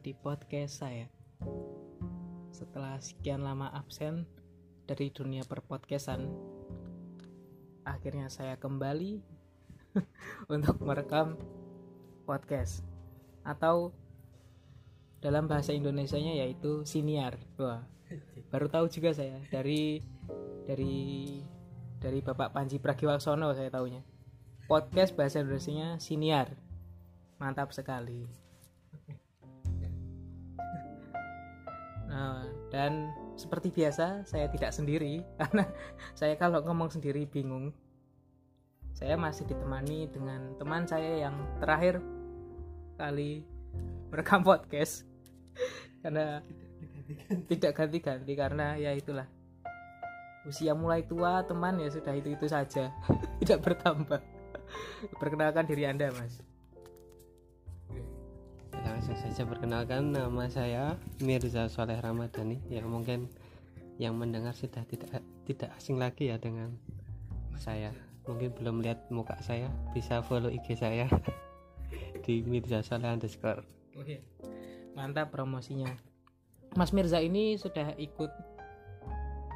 Di podcast saya. Setelah sekian lama absen dari dunia perpodcastan, akhirnya saya kembali untuk merekam podcast atau dalam bahasa Indonesianya yaitu siniar. Wah, baru tahu juga saya dari dari dari Bapak Panji Pragiwaksono saya tahunya. Podcast bahasa Indonesianya siniar. Mantap sekali. Nah, dan seperti biasa saya tidak sendiri karena saya kalau ngomong sendiri bingung. Saya masih ditemani dengan teman saya yang terakhir kali merekam podcast. Karena tidak ganti-ganti karena ya itulah. Usia mulai tua teman ya sudah itu itu saja. Tidak bertambah. Perkenalkan diri anda mas langsung saja perkenalkan nama saya Mirza Soleh Ramadhani. Yang mungkin yang mendengar sudah tidak tidak asing lagi ya dengan saya. Mungkin belum lihat muka saya bisa follow IG saya di Mirza Soleh underscore. Oke. mantap promosinya. Mas Mirza ini sudah ikut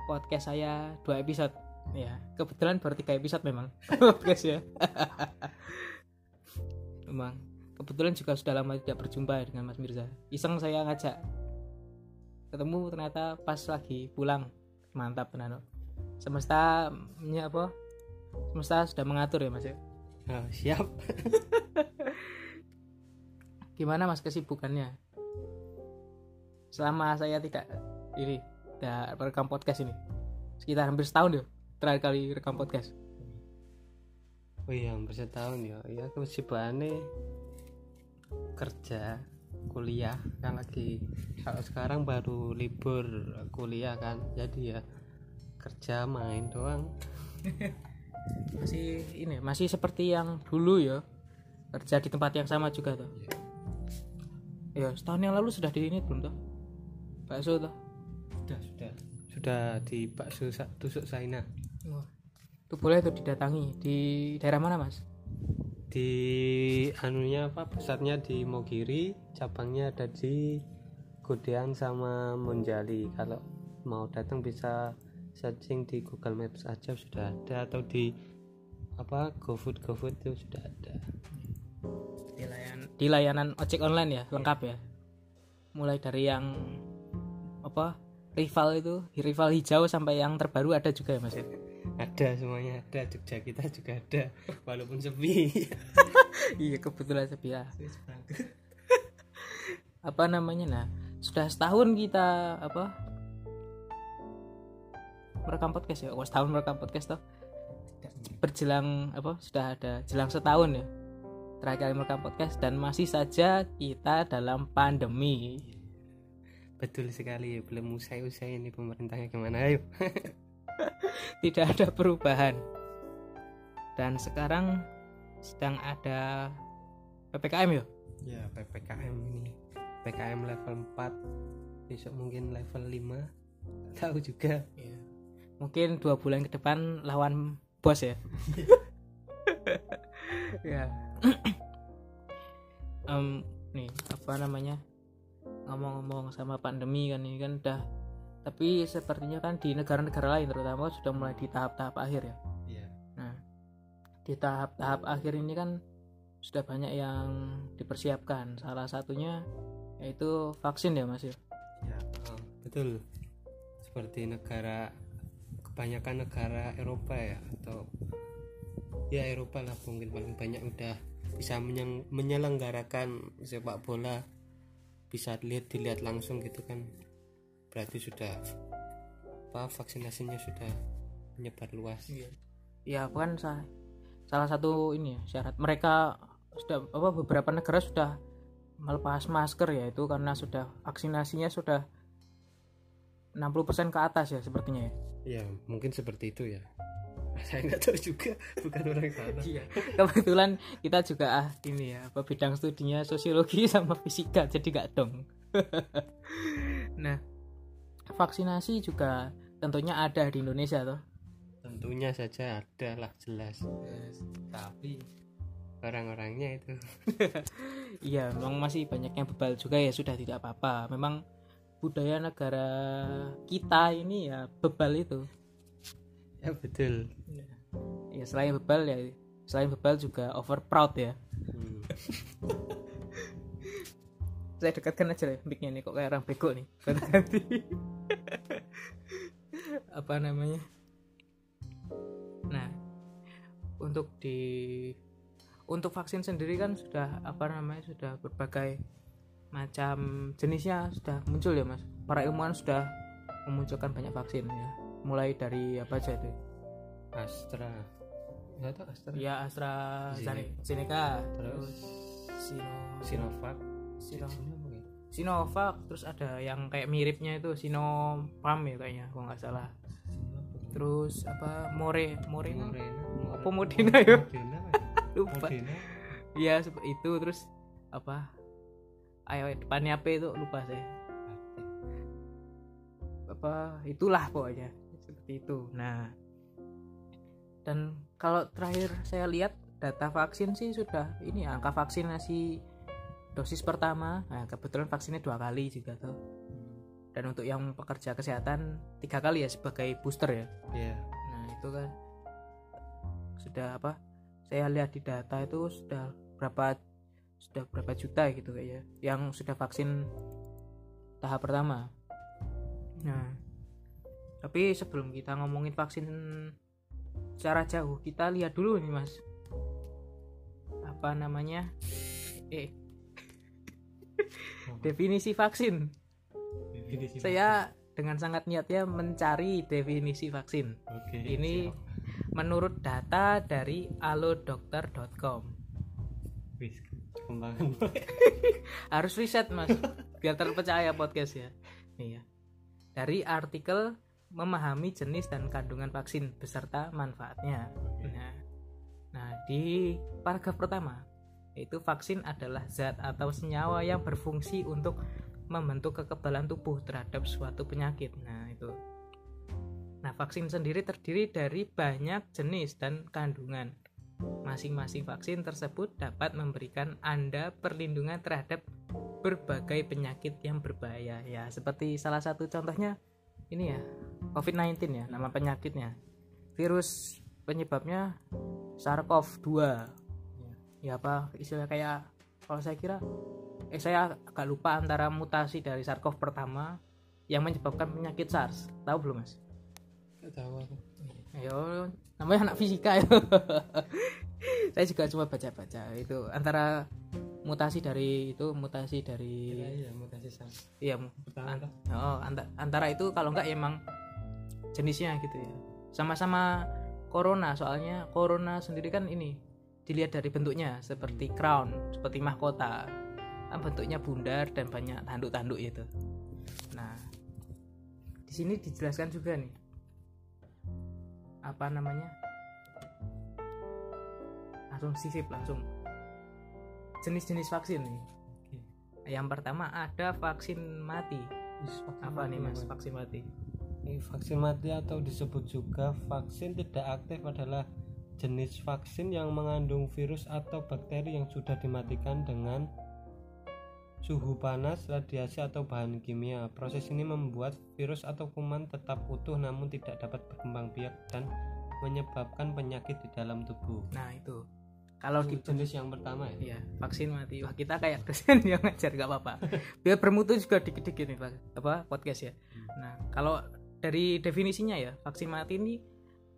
podcast saya dua episode. Ya kebetulan baru tiga episode memang. Podcast ya. Memang kebetulan juga sudah lama tidak berjumpa dengan Mas Mirza. Iseng saya ngajak ketemu ternyata pas lagi pulang. Mantap tenan semesta nya apa? Semesta sudah mengatur ya Mas ya? Oh, siap. Gimana Mas kesibukannya? Selama saya tidak ini tidak merekam podcast ini. Sekitar hampir setahun ya terakhir kali rekam podcast. Oh iya hampir setahun ya. Ya kesibukannya kerja kuliah kan lagi kalau sekarang baru libur kuliah kan jadi ya kerja main doang. Masih ini masih seperti yang dulu ya kerja di tempat yang sama juga tuh ya setahun yang lalu sudah di ini belum tuh bakso tuh sudah sudah. Sudah di bakso tusuk Saina. Wah. tuh boleh tuh didatangi di daerah mana mas di anunya apa? Pusatnya di Mogiri cabangnya ada di Godean sama Monjali. Kalau mau datang bisa searching di Google Maps aja sudah ada atau di apa GoFood GoFood itu sudah ada. Di layanan di layanan ojek online ya lengkap ya? Mulai dari yang apa rival itu rival hijau sampai yang terbaru ada juga ya mas? ya? Ada semuanya ada. Jogja kita juga ada walaupun sepi. Iya kebetulan sepi ya. Apa namanya nah? Sudah setahun kita apa? Merekam podcast ya? Oh setahun merekam podcast toh? Berjelang apa? Sudah ada jelang setahun ya? Terakhir merekam podcast dan masih saja kita dalam pandemi. Betul sekali belum usai-usai ini pemerintahnya gimana ayo tidak ada perubahan. Dan sekarang sedang ada ppkm ya ya PPKM ini. PPKM level 4 besok mungkin level 5 tahu juga. Iya. mungkin dua bulan ke depan lawan bos ya? Ya. Em, nih apa namanya? Ngomong-ngomong sama pandemi kan ini kan udah tapi sepertinya kan di negara-negara lain terutama sudah mulai di tahap-tahap akhir ya. Iya. Nah di tahap-tahap akhir ini kan sudah banyak yang dipersiapkan. Salah satunya yaitu vaksin ya mas ya? Ya oh, betul. Seperti negara kebanyakan negara Eropa ya atau ya Eropa lah mungkin paling banyak udah bisa menyelenggarakan sepak bola. Bisa lihat dilihat langsung gitu kan berarti sudah apa vaksinasinya sudah menyebar luas. Ya kan sa- salah satu ini ya, syarat mereka sudah apa beberapa negara sudah melepas masker ya itu karena sudah vaksinasinya sudah 60% ke atas ya sepertinya ya. Ya mungkin seperti itu ya. Saya nggak tahu juga bukan orang sana. Iya. kebetulan kita juga ah ini ya apa bidang studinya sosiologi sama fisika jadi gak dong. Nah vaksinasi juga tentunya ada di Indonesia tuh tentunya saja ada lah jelas. Tapi orang-orangnya itu. Iya memang masih banyak yang bebal juga ya sudah tidak apa-apa. Memang budaya negara kita ini ya bebal itu. Ya betul. Ya selain bebal ya selain bebal juga over proud ya. Hmm. saya dekatkan aja lah mic nih kok kayak orang bego nih. Ganti. Apa namanya? Nah untuk di untuk vaksin sendiri kan sudah apa namanya sudah berbagai macam jenisnya sudah muncul ya mas. Para ilmuwan sudah memunculkan banyak vaksin ya. Mulai dari apa aja itu? Astra. Ya tahu Astra. Ya AstraZeneca terus Sino Sinovac Sino Sinovac ya? Sinovac terus ada yang kayak miripnya itu Sinopharm ya kayaknya kalau nggak salah. Terus apa More More apa Modena ya? Moderna lupa. Ya seperti itu terus apa? Ayo depannya apa itu? Lupa saya. Apa itulah pokoknya seperti itu. Nah dan kalau terakhir saya lihat data vaksin sih sudah ini angka vaksinasi dosis pertama nah kebetulan vaksinnya dua kali juga tuh. Dan untuk yang pekerja kesehatan tiga kali ya sebagai booster ya. Ya nah itu kan sudah apa saya lihat di data itu sudah berapa sudah berapa juta gitu kayaknya yang sudah vaksin tahap pertama. Nah tapi sebelum kita ngomongin vaksin secara jauh kita lihat dulu nih mas. Apa namanya? Eh definisi vaksin. Definisi saya dengan sangat niatnya mencari definisi vaksin. Oke ini menurut data dari alodokter.com harus riset mas. Biar terpercaya podcast ya. Iya dari artikel memahami jenis dan kandungan vaksin beserta manfaatnya. Nah, nah di paragraf pertama yaitu vaksin adalah zat atau senyawa yang berfungsi untuk membentuk kekebalan tubuh terhadap suatu penyakit nah itu Nah, vaksin sendiri terdiri dari banyak jenis dan kandungan. Masing-masing vaksin tersebut dapat memberikan Anda perlindungan terhadap berbagai penyakit yang berbahaya. Ya, seperti salah satu contohnya ini ya, COVID-19 ya, nama penyakitnya. Virus penyebabnya SARS-CoV-2. Ya apa istilah kayak kalau saya kira eh saya agak lupa antara mutasi dari SARS-CoV pertama yang menyebabkan penyakit SARS. Tahu belum, Mas? Nggak tahu aku Ayo, namanya anak fisika ya. Saya juga cuma baca-baca itu antara mutasi dari itu mutasi dari ya mutasi SARS iya toh? oh, anta- antara itu kalau enggak ya emang jenisnya gitu ya. Sama-sama corona soalnya corona sendiri kan ini dilihat dari bentuknya seperti crown, seperti mahkota. Kan bentuknya bundar dan banyak tanduk-tanduk itu. Nah, di sini dijelaskan juga nih apa namanya langsung sisip langsung jenis-jenis vaksin nih yang pertama ada vaksin mati vaksin apa nih mati, mas Mas. vaksin mati Ini vaksin mati atau disebut juga vaksin tidak aktif adalah jenis vaksin yang mengandung virus atau bakteri yang sudah dimatikan dengan suhu panas, radiasi atau bahan kimia. Proses ini membuat virus atau kuman tetap utuh namun tidak dapat berkembang biak dan menyebabkan penyakit di dalam tubuh. nah itu kalau di Itu jenis yang pertama ya. ya vaksin mati wah kita kayak dosen yang ngajar nggak apa-apa biar bermutu juga dikit-dikit nih Pak. apa podcast ya nah kalau dari definisinya ya vaksin mati ini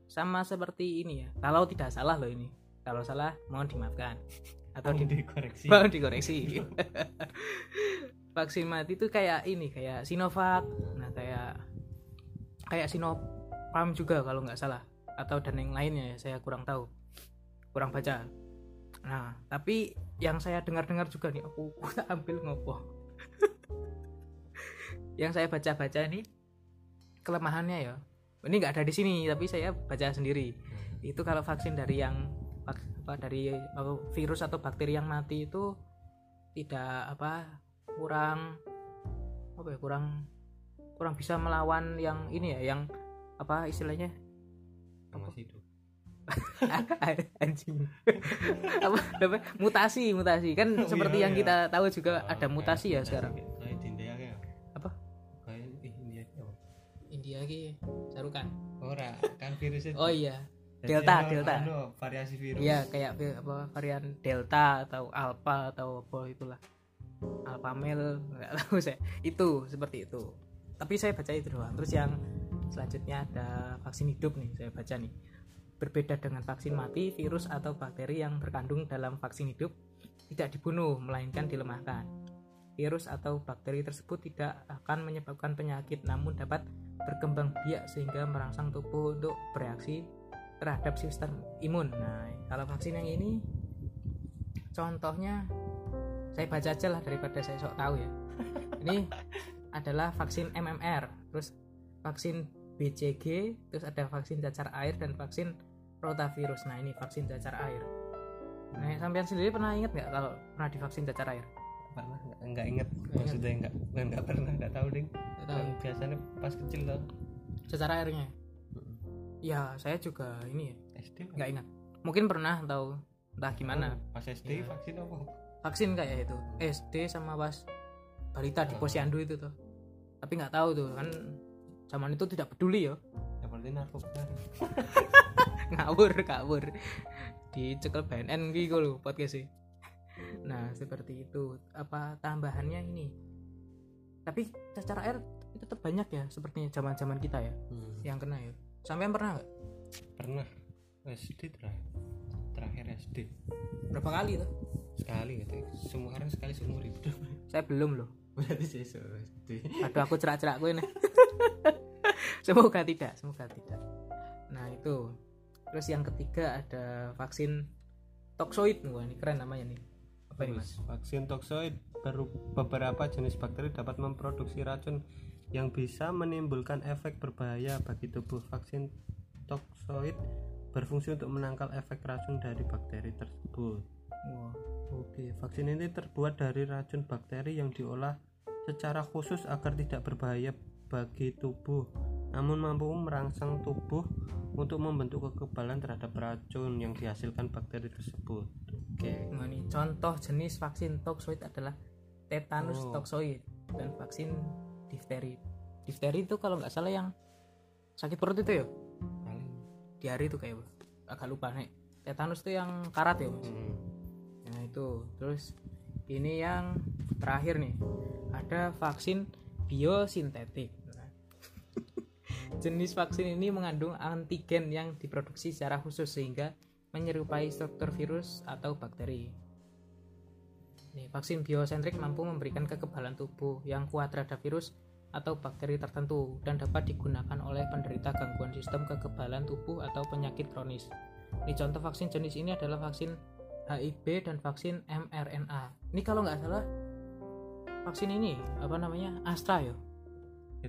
sama seperti ini ya. Kalau tidak salah loh ini. Kalau salah mohon dimaafkan. Atau di, dikoreksi. mohon dikoreksi. Vaksin mati itu kayak ini kayak Sinovac. Nah kayak kayak Sinopharm juga kalau nggak salah. Atau dan yang lainnya ya saya kurang tahu. Kurang baca. Nah tapi yang saya dengar-dengar juga nih aku tak ambil ngopo. Yang saya baca-baca ini kelemahannya ya ini nggak ada di sini tapi saya baca sendiri. Itu kalau vaksin dari yang apa dari apa, virus atau bakteri yang mati itu tidak apa kurang apa ya kurang kurang bisa melawan yang ini ya yang apa istilahnya? Yang masih hidup. anjing. Apa apa mutasi mutasi. Kan Oh, seperti iya, yang iya. kita tahu juga Oh, ada mutasi ya sekarang India ki sarukan. Ora kan virusnya oh iya. Jadi Delta, ono- Delta. ono variasi virus. Iya kayak apa varian delta atau alpha atau apa itulah. Alpha male nggak tahu saya. Itu seperti itu. Tapi saya baca itu doang. Terus yang selanjutnya ada vaksin hidup nih saya baca nih. Berbeda dengan vaksin mati virus atau bakteri yang terkandung dalam vaksin hidup tidak dibunuh melainkan dilemahkan. Virus atau bakteri tersebut tidak akan menyebabkan penyakit namun dapat berkembang biak sehingga merangsang tubuh untuk bereaksi terhadap sistem imun. Nah, kalau vaksin yang ini contohnya saya baca aja lah daripada saya sok tahu ya. Ini adalah vaksin MMR, terus vaksin BCG, terus ada vaksin cacar air dan vaksin rotavirus. Nah, ini vaksin cacar air. Nah, sampean sendiri pernah ingat nggak kalau pernah divaksin cacar air? Pernah nggak? Nggak inget maksudnya nggak nggak pernah nggak tahu ding. Nggak tahu. Biasanya pas kecil tuh Cacar airnya. Ya, saya juga ini ya, SD nggak ingat. Mungkin pernah atau entah gimana. Oh, pas SD Iya. vaksin apa? Vaksin kayak itu. SD sama pas balita di Oh. posyandu itu tuh. Tapi nggak tahu tuh kan zaman itu tidak peduli ya yang penting narkoba. Ngawur ngawur. Dicekel BNN gitu loh podcast sih nah seperti itu. Apa tambahannya ini? Tapi cacar air itu tetap banyak ya sepertinya zaman zaman kita ya Hmm. yang kena ya. Sampean pernah nggak? Pernah. SD terakhir. Terakhir SD berapa kali tuh? Sekali gitu semua orang sekali seumur hidup. Saya belum loh. Berarti saya SD aduh aku cerak-cerak gue nih. Semoga tidak semoga tidak. Nah itu. Terus yang ketiga ada vaksin toxoid. Wah ini keren namanya nih apa ini mas? Vaksin toxoid beberapa jenis bakteri dapat memproduksi racun yang bisa menimbulkan efek berbahaya bagi tubuh. Vaksin toxoid berfungsi untuk menangkal efek racun dari bakteri tersebut. Wah Oke, vaksin ini terbuat dari racun bakteri yang diolah secara khusus agar tidak berbahaya bagi tubuh, namun mampu merangsang tubuh untuk membentuk kekebalan terhadap racun yang dihasilkan bakteri tersebut. Oke, Nah, ini contoh jenis vaksin toxoid adalah tetanus Oh. toxoid dan vaksin difteri difteri itu kalau nggak salah yang sakit perut itu ya paling. diare itu kayak agak lupa nih tetanus itu yang karat ya mas Hmm. Nah itu terus ini yang terakhir nih ada vaksin biosintetik. Nah, Jenis vaksin ini mengandung antigen yang diproduksi secara khusus sehingga menyerupai struktur virus atau bakteri. Nih, vaksin biosentrik mampu memberikan kekebalan tubuh yang kuat terhadap virus atau bakteri tertentu dan dapat digunakan oleh penderita gangguan sistem kekebalan tubuh atau penyakit kronis. Ini contoh vaksin jenis ini adalah vaksin HIV dan vaksin mRNA. Ini kalau nggak salah vaksin ini apa namanya Astra ya?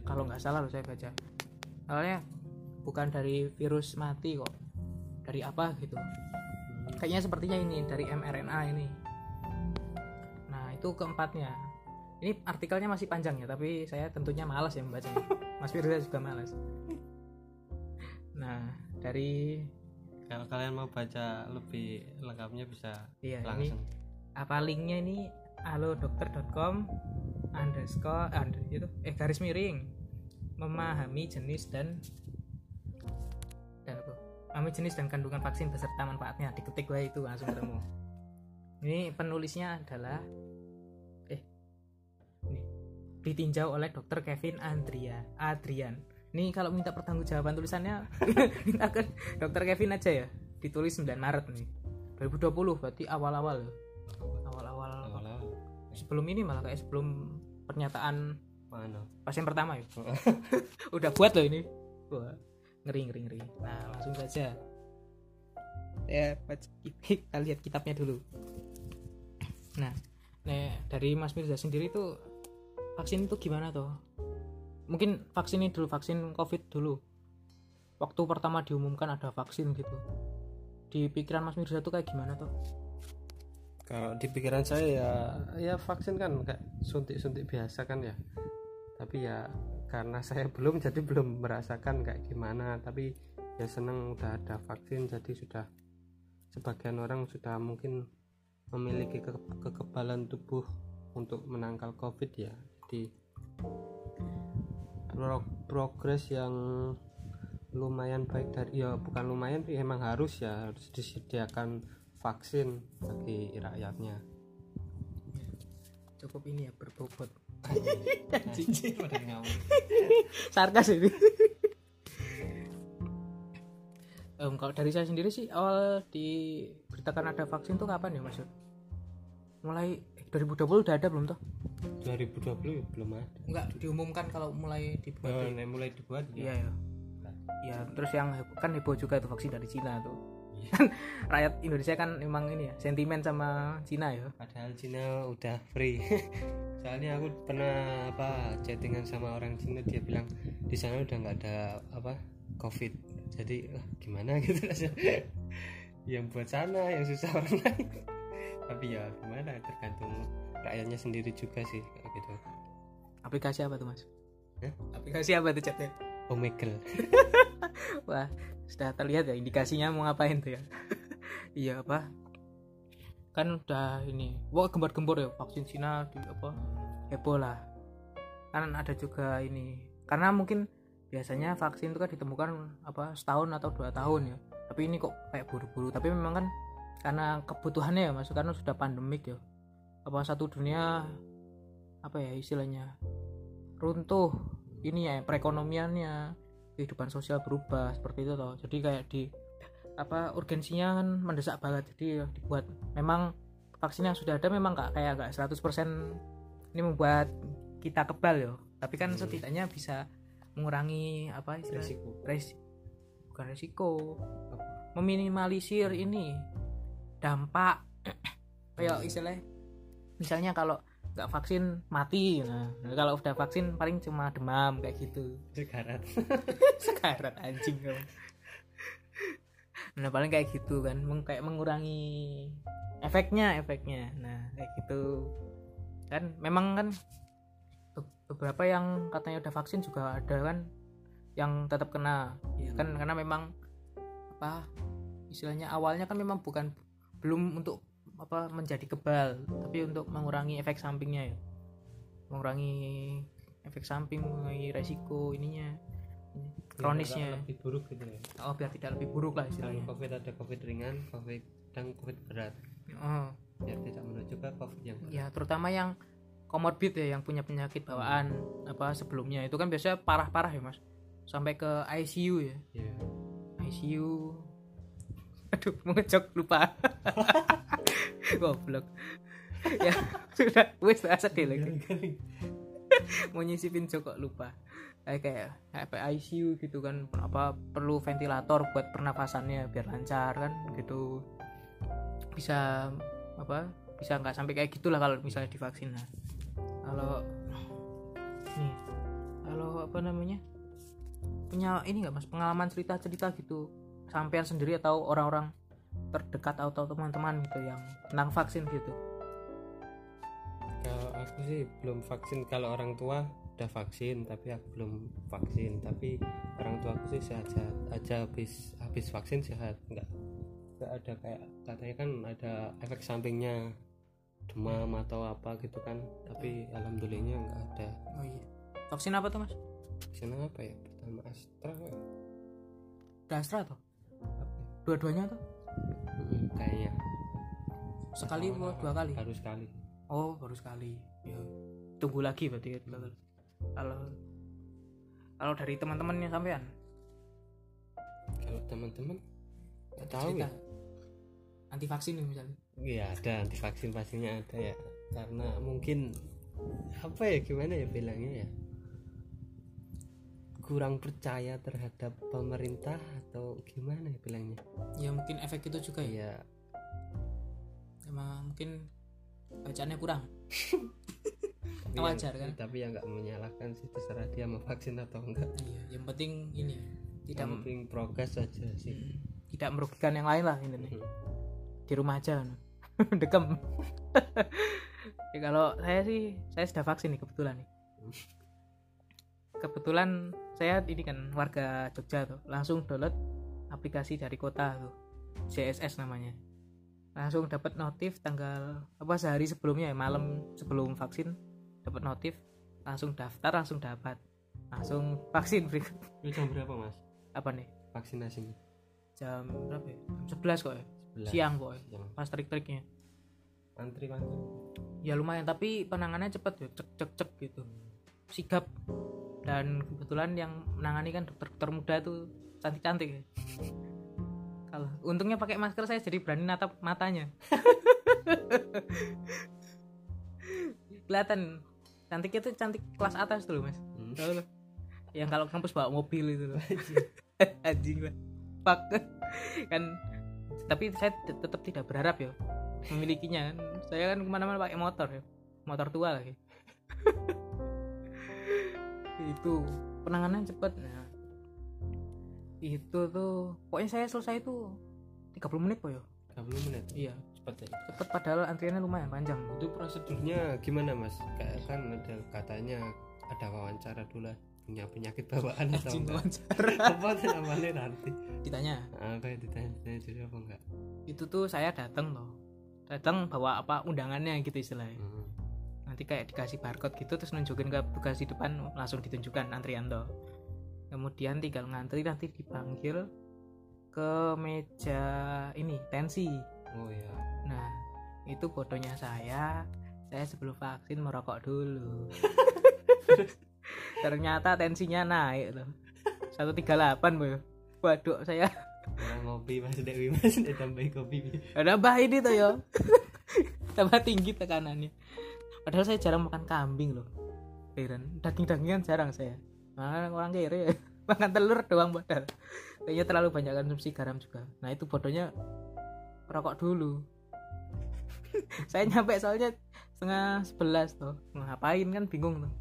Kalau nggak salah loh saya baca. Soalnya bukan dari virus mati kok. Dari apa gitu? Kayaknya sepertinya ini dari mRNA ini. Nah itu keempatnya. Ini artikelnya masih panjang ya, tapi saya tentunya malas ya membacanya. Mas Firza juga malas. Nah dari Kalau kalian mau baca lebih lengkapnya bisa iya ini langsung. apa linknya ini alodokter.com underscore under, itu eh garis miring. Memahami jenis dan dan apa memahami jenis dan kandungan vaksin beserta manfaatnya. Diketik gue itu langsung ketemu. Ini penulisnya adalah eh ini ditinjau oleh dokter Kevin Andria Adrian. Ini kalau minta pertanggungjawaban tulisannya minta ke dokter Kevin aja ya. Ditulis 9 Maret nih. 2020 berarti Awal-awal. Sebelum ini malah kayak sebelum pernyataan Mana? pasien pertama ya. Udah buat loh ini. Wah, ngeri ngeri ngeri. Nah langsung saja. Ya baca- kita lihat kitabnya dulu. Nah nah dari Mas Mirza sendiri tuh vaksin itu gimana tuh mungkin vaksin ini dulu vaksin covid dulu. Waktu pertama diumumkan ada vaksin gitu. Di pikiran Mas Mirza tuh kayak gimana tuh Kalau di pikiran saya ya ya vaksin kan kayak suntik-suntik biasa kan ya. Tapi ya karena saya belum jadi belum merasakan kayak gimana. Tapi ya senang udah ada vaksin jadi sudah sebagian orang sudah mungkin memiliki ke kekebalan tubuh untuk menangkal covid ya jadi pro progres yang lumayan baik dari ya bukan lumayan sih emang harus ya harus disediakan vaksin bagi rakyatnya. Cukup ini ya berbobot. Sarkas ini. Em, kalau dari saya sendiri sih awal diberitakan ada vaksin tuh kapan ya maksud mulai eh, 2020 udah ada belum tuh 2020 belum ada. Enggak diumumkan kalau mulai dibuat Oh, nah, mulai dibuat iya ya ya ya terus yang kan heboh juga itu vaksin dari Cina tuh Rakyat Indonesia kan memang ini ya sentimen sama Cina ya. Padahal Cina udah free. Soalnya aku pernah apa chattingan sama orang Cina dia bilang di sana udah nggak ada apa covid. Jadi wah, gimana? Gitu. Rasanya yang buat sana yang susah orang lain. Tapi ya gimana tergantung rakyatnya sendiri juga sih kayak gitu. Aplikasi apa tuh mas? Hah? aplikasi apa tuh chatnya? Omegle wah sudah terlihat ya indikasinya mau ngapain tuh ya? Iya apa? Kan udah ini wah gembar-gembor ya vaksin Cina di apa heboh lah. Kan ada juga ini karena mungkin biasanya vaksin itu kan ditemukan apa setahun atau dua tahun ya. Tapi ini kok kayak buru-buru tapi memang kan karena kebutuhannya ya mas karena sudah pandemik ya. Apa satu dunia apa ya istilahnya runtuh ini ya perekonomiannya kehidupan sosial berubah seperti itu toh. Jadi kayak di apa urgensinya kan mendesak banget. Jadi ya dibuat. Memang vaksin yang sudah ada memang nggak kayak nggak 100% ini membuat kita kebal ya. Tapi kan Hmm. setidaknya bisa mengurangi apa istilah resiko. Res bukan resiko. Meminimalisir ini dampak. Kayak istilahnya misalnya kalau nggak vaksin mati. Nah kalau udah vaksin paling cuma demam kayak gitu. Sekarat sekarat anjing kamu nah paling kayak gitu kan. Meng- kayak mengurangi efeknya efeknya. Nah kayak gitu. Kan memang kan be- beberapa yang katanya udah vaksin juga ada kan yang tetap kena. Ya kan karena memang apa istilahnya awalnya kan memang bukan belum untuk apa menjadi kebal. Tapi untuk mengurangi efek sampingnya ya. Mengurangi efek samping mengurangi resiko ininya. Kronisnya. lebih buruk gitu ya? Oh biar tidak lebih buruk lah kalau istilahnya. Covid ada covid ringan covid dan covid berat. Oh. Biar tidak menuju ke covid yang berat. Ya terutama yang komorbid ya yang punya penyakit bawaan apa sebelumnya. Itu kan biasanya parah-parah ya mas. Sampai ke ICU ya. Iya. ICU aduh mau ngejok lupa. Goblok. Ya sudah wes asal deh lagi. Mau nyisipin jok kok lupa. Kayak kayak kayak ICU gitu kan apa perlu ventilator buat pernafasannya biar lancar kan gitu. Bisa apa bisa nggak sampai kayak gitulah kalau misalnya divaksin. Nah kalau nih kalau apa namanya punya ini nggak mas? Pengalaman cerita cerita gitu sampean sendiri atau orang-orang terdekat atau teman-teman gitu yang tentang vaksin gitu? Kalau aku sih belum vaksin. Kalau orang tua udah vaksin tapi aku belum vaksin. Tapi orang tua aku sih sehat sehat. Aja habis habis vaksin sehat. Nggak nggak ada kayak katanya kan ada efek sampingnya. Demam atau apa gitu kan. Tapi alhamdulillahnya nggak ada. Oh iya. Vaksin apa tuh mas? Vaksin apa ya? Pertama Astra ya? Astra tuh? Dua-duanya tuh? Kayaknya. Sekali atau dua kali? baru sekali. Oh baru sekali. Ya tunggu lagi berarti ya kalau kalau dari teman-temannya sampean? Kalau teman-teman nggak tahu ya. anti vaksin nih misalnya. Iya ada anti vaksin pastinya ada ya. Karena mungkin apa ya gimana ya bilangnya ya kurang percaya terhadap pemerintah atau gimana ya bilangnya? Ya mungkin efek itu juga ya? Ya emang mungkin bacaannya kurang. Tapi Wajar, yang, kan? tapi yang nggak menyalahkan sih terserah dia mau vaksin atau enggak. Iya yang penting ini tidak yang penting progres aja sih. Hmm, tidak merugikan yang lain lah ini nih. Hmm. di rumah aja no. dekem. Ya, kalau saya sih saya sudah vaksin nih kebetulan nih kebetulan saya ini kan warga Jogja tuh langsung download aplikasi dari kota tuh CSS namanya. Langsung dapat notif tanggal apa sehari sebelumnya ya malam sebelum vaksin dapat notif langsung daftar langsung dapat. Langsung vaksin berikut jam berapa mas? Apa nih? Vaksinasinya jam berapa ya? jam 11 kok ya? Sebelas. siang kok ya? Siang. pas trik-triknya. Antri panjang ya lumayan tapi penanganannya cepet ya cek cek cek gitu. Sigap dan kebetulan yang menangani kan dokter-dokter muda tuh cantik-cantik. Kalau untungnya pakai masker saya jadi berani natap matanya. Kelihatan cantiknya tuh cantik kelas atas tuh loh mas. Hmm. Tahu loh. yang kalau kampus bawa mobil itu loh. Anjing. Lah fuck. Kan tapi saya te- tetap tidak berharap ya memilikinya. Saya kan ke mana-mana pakai motor ya. Motor tua lagi itu penanganan cepet. Nah itu tuh pokoknya saya selesai itu 30 menit po ya 30 menit? Iya. Cepet ya? Cepet padahal antriannya lumayan panjang. Itu prosedurnya gimana mas? Kayak kan ada katanya ada wawancara dulu lah punya penyakit bawaan atau enggak? wawancara. Apa namanya nanti? Ditanya. Ah kayak ditanya ditanya jadi apa enggak? Itu tuh saya datang loh datang bawa apa undangannya gitu istilahnya. Hmm. Nanti kayak dikasih barcode gitu terus nunjukin ke tugas di depan langsung ditunjukkan antrian tuh kemudian tinggal ngantri nanti dipanggil ke meja ini tensi. Oh ya nah itu bodohnya saya. Saya sebelum vaksin merokok dulu. Ternyata tensinya naik loh. 138 boy waduh saya. Orang ngopi mas Dewi. Mas tambahin kopi. Nambah ini tuh ya? Tambah tinggi tekanannya padahal saya jarang makan kambing loh heran daging-dagingan jarang saya. Makan orang kere. Makan telur doang padahal. Kayaknya terlalu banyak konsumsi garam juga. Nah itu bodohnya rokok dulu. Saya nyampe soalnya setengah sebelas tuh ngapain kan bingung tuh.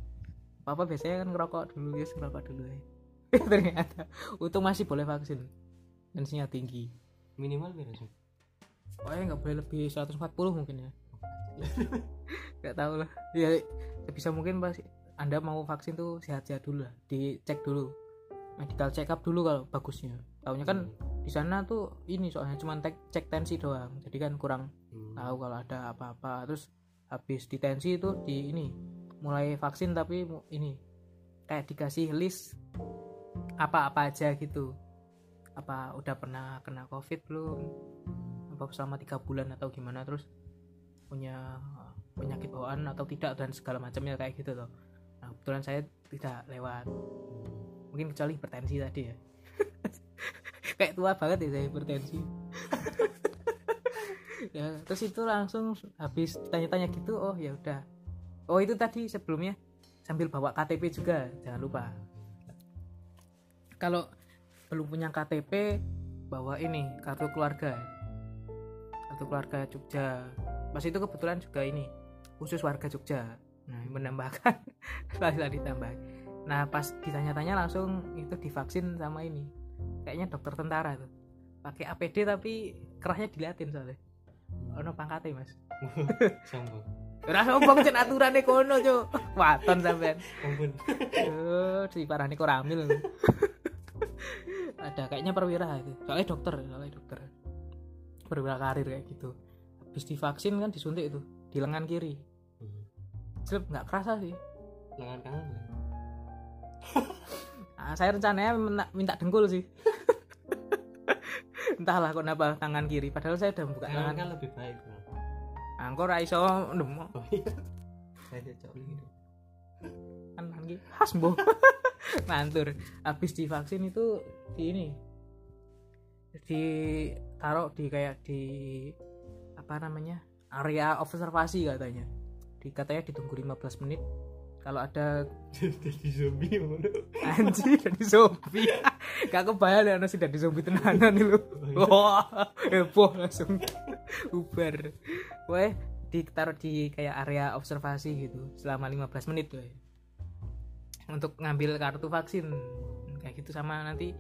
Papa biasanya kan ngerokok dulu ya ngerokok dulu ya. Ternyata untung masih boleh vaksin. Tensinya tinggi. Minimal berapa sih? Pokoknya nggak boleh lebih 140 mungkin ya nggak tahu lah. Ya bisa mungkin pas anda mau vaksin tuh sehat-sehat dulu lah. Dicek dulu. Medical check up dulu kalau bagusnya. Tahunya kan di sana tuh ini soalnya cuma cek, cek tensi doang. Jadi kan kurang Hmm. tahu kalau ada apa-apa. Terus habis di tensi itu di ini mulai vaksin tapi ini kayak dikasih list apa-apa aja gitu. Apa udah pernah kena covid belum? Apa selama tiga bulan atau gimana? Terus punya penyakit bawaan atau tidak dan segala macamnya kayak gitu loh. Nah kebetulan saya tidak lewat. Mungkin kecuali hipertensi tadi ya. Kayak tua banget ya saya hipertensi. Ya terus itu langsung habis tanya-tanya gitu oh ya udah. Oh itu tadi sebelumnya sambil bawa KTP juga jangan lupa. Kalau belum punya KTP bawa ini kartu keluarga kartu keluarga Jogja. Pas itu kebetulan juga ini khusus warga Jogja. Nah menambahkan setelah ditambah. Nah pas ditanya-tanya langsung itu divaksin sama ini. Kayaknya dokter tentara tuh. Pakai APD tapi kerahnya diliatin soalnya. Ono pangkatnya mas. Sombong. Ora sombong cen aturane kono cuk. Waton sampean. Ampun si parah kok ramil. Ada kayaknya perwira itu. Soalnya dokter soalnya dokter perwira karir kayak gitu. Habis divaksin kan disuntik itu di lengan kiri. Hmm. Jelek nggak kerasa sih. Lengan kanan ya? nah, saya rencananya minta, minta dengkul sih. Entahlah kok kenapa tangan kiri padahal saya udah buka tangan kan lebih baik angkor iso nemu. Oh iya. Saya gitu kan lagi khas boh mantur habis divaksin itu di ini di taruh di kayak di apa namanya area observasi katanya. Di katanya ditunggu 15 menit. Kalau ada jadi zombie anjir dari zombie. Gak kebayang ya sudah di zombie tenanan nih lu. Wah heboh langsung. Ubar weh ditaruh di kayak area observasi gitu selama 15 menit tuh untuk ngambil kartu vaksin. Kayak gitu sama nanti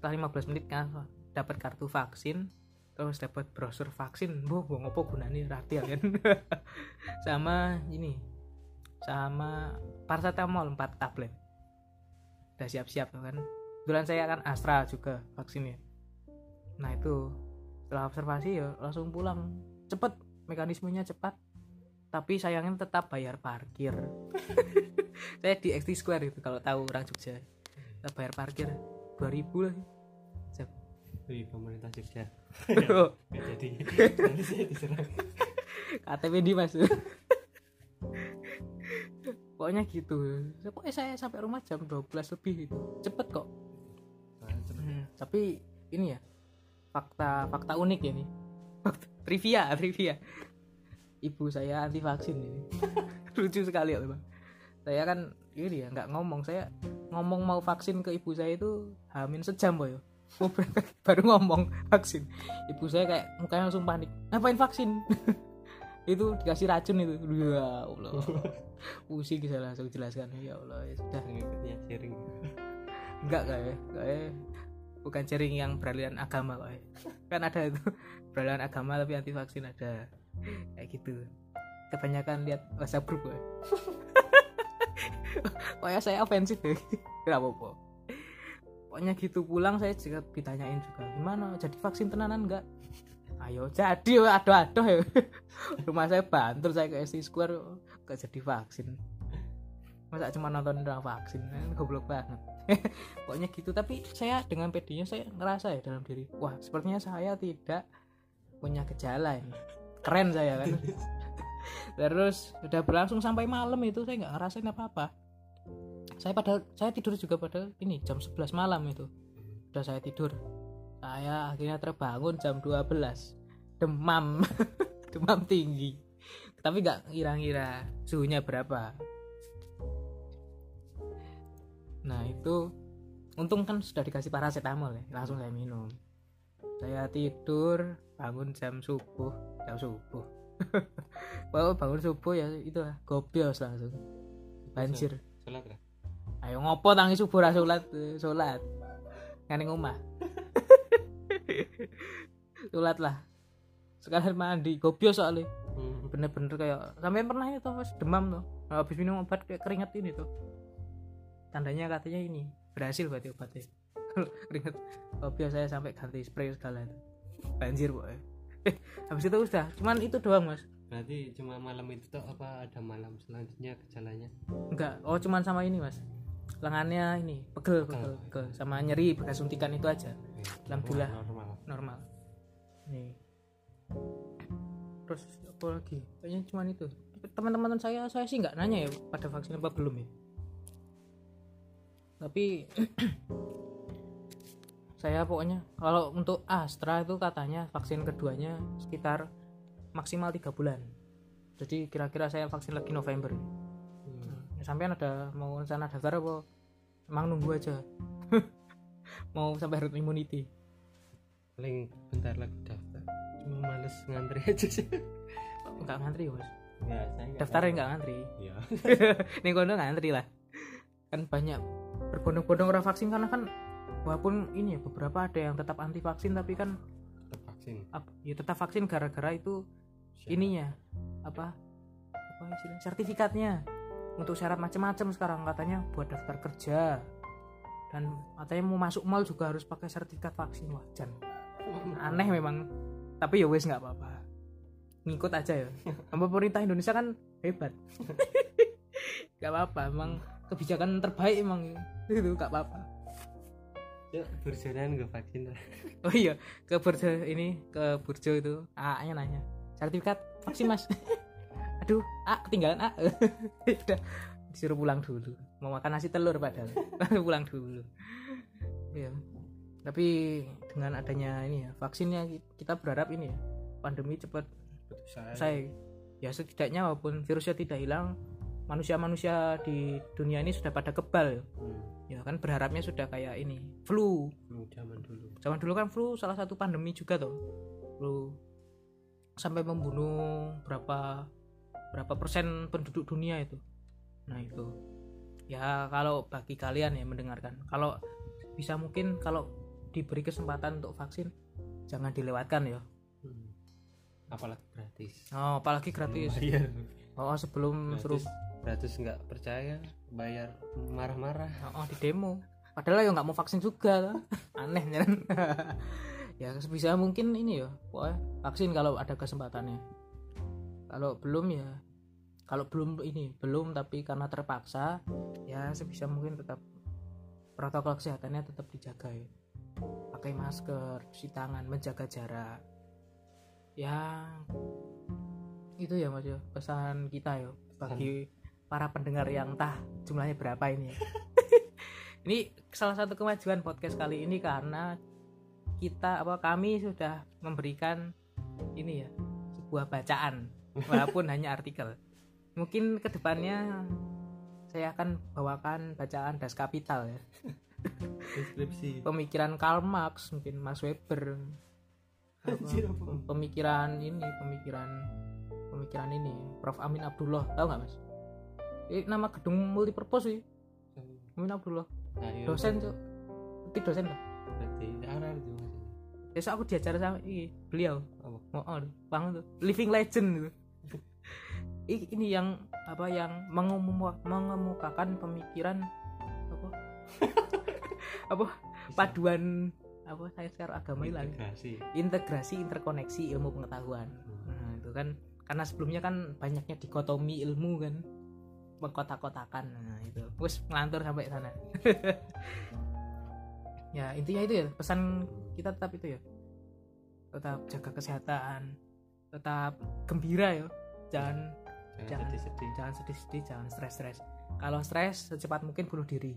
setelah 15 menit kan dapat kartu vaksin terus dapat brosur vaksin. Boh gua ngopo gunanya rati kan? Sama ini sama paracetamol 4 tablet. Udah siap-siap kan? Kebetulan saya kan Astra juga vaksinnya nah itu setelah observasi ya langsung pulang. Cepet mekanismenya cepat. Tapi sayangnya tetap bayar parkir. Saya di XT Square itu kalau tahu orang Jogja. Kita bayar parkir. 2000 lah Wih, pemerintah Jogja. Nggak jadi. Nanti saya diserang. KTP di mas. Pokoknya gitu. Pokoknya saya sampai rumah jam 12 lebih itu. Cepet kok. Cepet. Hmm, tapi ini ya fakta fakta unik ya nih Fakta- trivia trivia. Ibu saya anti vaksin ini. Lucu sekali ya bang. Saya kan ini ya nggak ngomong. Saya ngomong mau vaksin ke ibu saya itu hamin sejam boy Baru ngomong vaksin. Ibu saya kayak mukanya langsung panik. Ngapain vaksin? Itu dikasih racun itu. Ya Allah. Pusing saya langsung jelaskan. Ya Allah ya sudah. Pengikutnya sharing. Enggak kayak kayak bukan sharing yang beralihan agama kok ya. kan ada itu. Beralihan agama tapi anti vaksin ada. Kayak gitu. Kebanyakan lihat WhatsApp kok pokoknya saya ofensif ya. Nggak apa-apa pokoknya gitu pulang saya juga ditanyain juga gimana? Jadi vaksin tenanan enggak? Ayo jadi aduh aduh ya. Rumah saya bantul saya ke SC Square gak jadi vaksin? Masa cuma nonton doang vaksin? Kan goblok banget. Pokoknya gitu tapi saya dengan pedenya saya ngerasa ya dalam diri wah sepertinya saya tidak punya gejala ini. Keren saya kan. Terus udah berlangsung sampai malam itu saya nggak ngerasain apa apa saya pada saya tidur juga pada ini jam 11 malam itu. Udah saya tidur. Saya akhirnya terbangun jam 12 demam. Demam tinggi. Tapi nggak ngira-ngira suhunya berapa. Nah itu untung kan sudah dikasih paracetamol ya langsung saya minum. Saya tidur bangun jam subuh. Jam subuh. Bawa bangun subuh ya itu gobios langsung. Banjir sholat lah. Ayo ngopo tangi subuh ra sholat? Eh, sholat. Ngane omah. Sholat lah. Sekalian mandi gobios soalnya. Hmm. bener-bener kayak sampai pernah itu pas demam tuh Nah, habis minum obat kayak keringet ini tuh tandanya katanya ini berhasil berarti obatnya. Keringet gobios saya sampai ganti spray segala itu. Banjir pokoknya. Eh, habis itu udah. Cuman itu doang mas berarti cuma malam itu tuh apa ada malam selanjutnya gejalanya? Enggak oh cuman sama ini mas. Lengannya ini pegel pegel, pegel. sama nyeri bekas suntikan itu aja. Ya, Alhamdulillah. normal. Normal. Nih. Terus apa lagi? Kayaknya cuman itu. Teman-teman saya saya sih nggak nanya ya pada vaksin apa belum ya. Tapi saya pokoknya kalau untuk Astra itu katanya vaksin keduanya sekitar maksimal tiga bulan. Jadi kira-kira saya vaksin lagi November. Hmm. sampean ada mau rencana daftar apa? Emang nunggu aja. Mau sampai herd immunity. Paling bentar lagi daftar. Cuma males ngantri aja sih. Nggak ngantri mas? Ya saya nggak daftarnya tahu. nggak ngantri? Ya. Nih kono ngantri lah. Kan banyak berbondong-bondong orang vaksin karena kan walaupun ini ya beberapa ada yang tetap anti vaksin tapi kan tetap vaksin. ya tetap vaksin gara-gara itu Syarat. ininya apa? Apa istilah sertifikatnya. Untuk syarat macam-macam sekarang katanya buat daftar kerja. Dan katanya mau masuk mall juga harus pakai sertifikat vaksin wajan. Aneh memang. Tapi ya wes nggak apa-apa. Ngikut aja ya. Sama pemerintah Indonesia kan hebat. Nggak apa-apa emang kebijakan terbaik emang itu nggak apa-apa. Yuk, berjalan ke vaksin. Oh iya ke Burjo ini ke Burjo itu. A nya nanya sertifikat vaksin mas. Aduh A ketinggalan A. Udah disuruh pulang dulu. Mau makan nasi telur padahal. Pulang dulu. Ya tapi dengan adanya ini ya vaksinnya kita berharap ini ya pandemi cepat saya selesai. Ya setidaknya walaupun virusnya tidak hilang manusia-manusia di dunia ini sudah pada kebal. Ya. hmm, ya kan berharapnya sudah kayak ini flu. Zaman dulu. Zaman dulu kan flu salah satu pandemi juga tuh flu sampai membunuh berapa berapa persen penduduk dunia itu. Nah itu. Ya kalau bagi kalian ya mendengarkan kalau bisa mungkin kalau diberi kesempatan untuk vaksin jangan dilewatkan ya. Hmm. apalagi gratis. Oh apalagi gratis. Bayar oh sebelum suruh gratis gratis nggak percaya bayar marah-marah. Oh, di demo. Padahal ya nggak mau vaksin juga aneh kan ya sebisa mungkin ini ya pokoknya vaksin kalau ada kesempatannya. Kalau belum ya kalau belum ini belum tapi karena terpaksa ya sebisa mungkin tetap protokol kesehatannya tetap dijaga ya. Pakai masker cuci tangan menjaga jarak. Ya itu ya mas ya pesan kita ya bagi para pendengar yang entah jumlahnya berapa ini ya. ini salah satu kemajuan podcast kali ini karena kita apa kami sudah memberikan ini ya sebuah bacaan walaupun hanya artikel. Mungkin ke depannya saya akan bawakan bacaan das kapital ya. Deskripsi. Pemikiran Karl Marx mungkin Mas Weber. Apa, pemikiran ini pemikiran pemikiran ini Prof. Amin Abdullah tahu nggak mas? Ini nama gedung multipurpose sih. Amin Abdullah. Nah, iya, dosen tuh tapi dosen lah berarti arah itu besok aku diajar sama ini, beliau. Oh, oh bang tuh living legend gitu ini yang apa yang mengumum, mengemukakan pemikiran apa? Apa? Paduan apa saya secara agama lah. Integrasi. Integrasi interkoneksi ilmu pengetahuan. Nah, itu kan karena sebelumnya kan banyaknya dikotomi ilmu kan mengkotak-kotakan. Nah itu. Terus ngelantur sampai sana. Ya intinya itu ya pesan kita tetap itu ya. Tetap jaga kesehatan. Tetap gembira ya. Jangan jangan sedih-sedih. jangan sedih-sedih jangan stres-stres. Kalau stres secepat mungkin bunuh diri.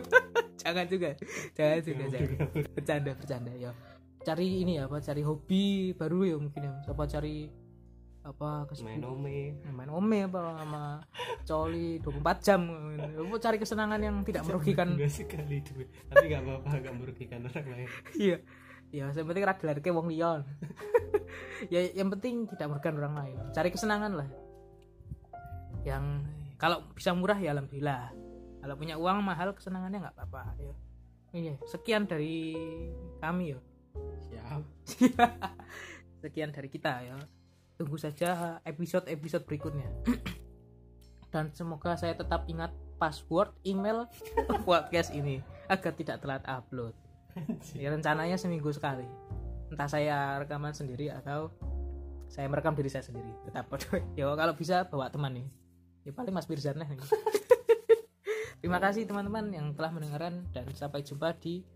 Jangan juga. Jangan juga jangan. bercanda bercanda ya. Cari ini ya apa cari hobi baru ya mungkin ya. Apa cari apa main ome. Main ome apa sama coli 24 jam. Apa cari kesenangan yang tidak merugikan. enggak sekali itu tapi nggak apa-apa nggak merugikan orang lain. Iya. Ya yang penting rada lari wong lion ya yang penting tidak merugikan orang lain. Cari kesenangan lah. Yang kalau bisa murah ya alhamdulillah. Kalau punya uang mahal kesenangannya nggak apa-apa ya. Iya sekian dari kami ya. Siap. Sekian dari kita ya tunggu saja episode-episode berikutnya. Dan semoga saya tetap ingat password email podcast ini agar tidak telat upload. Ya rencananya seminggu sekali. Entah saya rekaman sendiri atau saya merekam diri saya sendiri. Tetap ya kalau bisa bawa teman nih. Ya paling Mas Birzan lah terima kasih teman-teman yang telah mendengarkan dan sampai jumpa di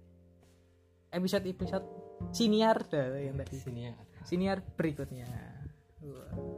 episode-episode siniar dah yang tadi. Sini ya siniar berikutnya すご。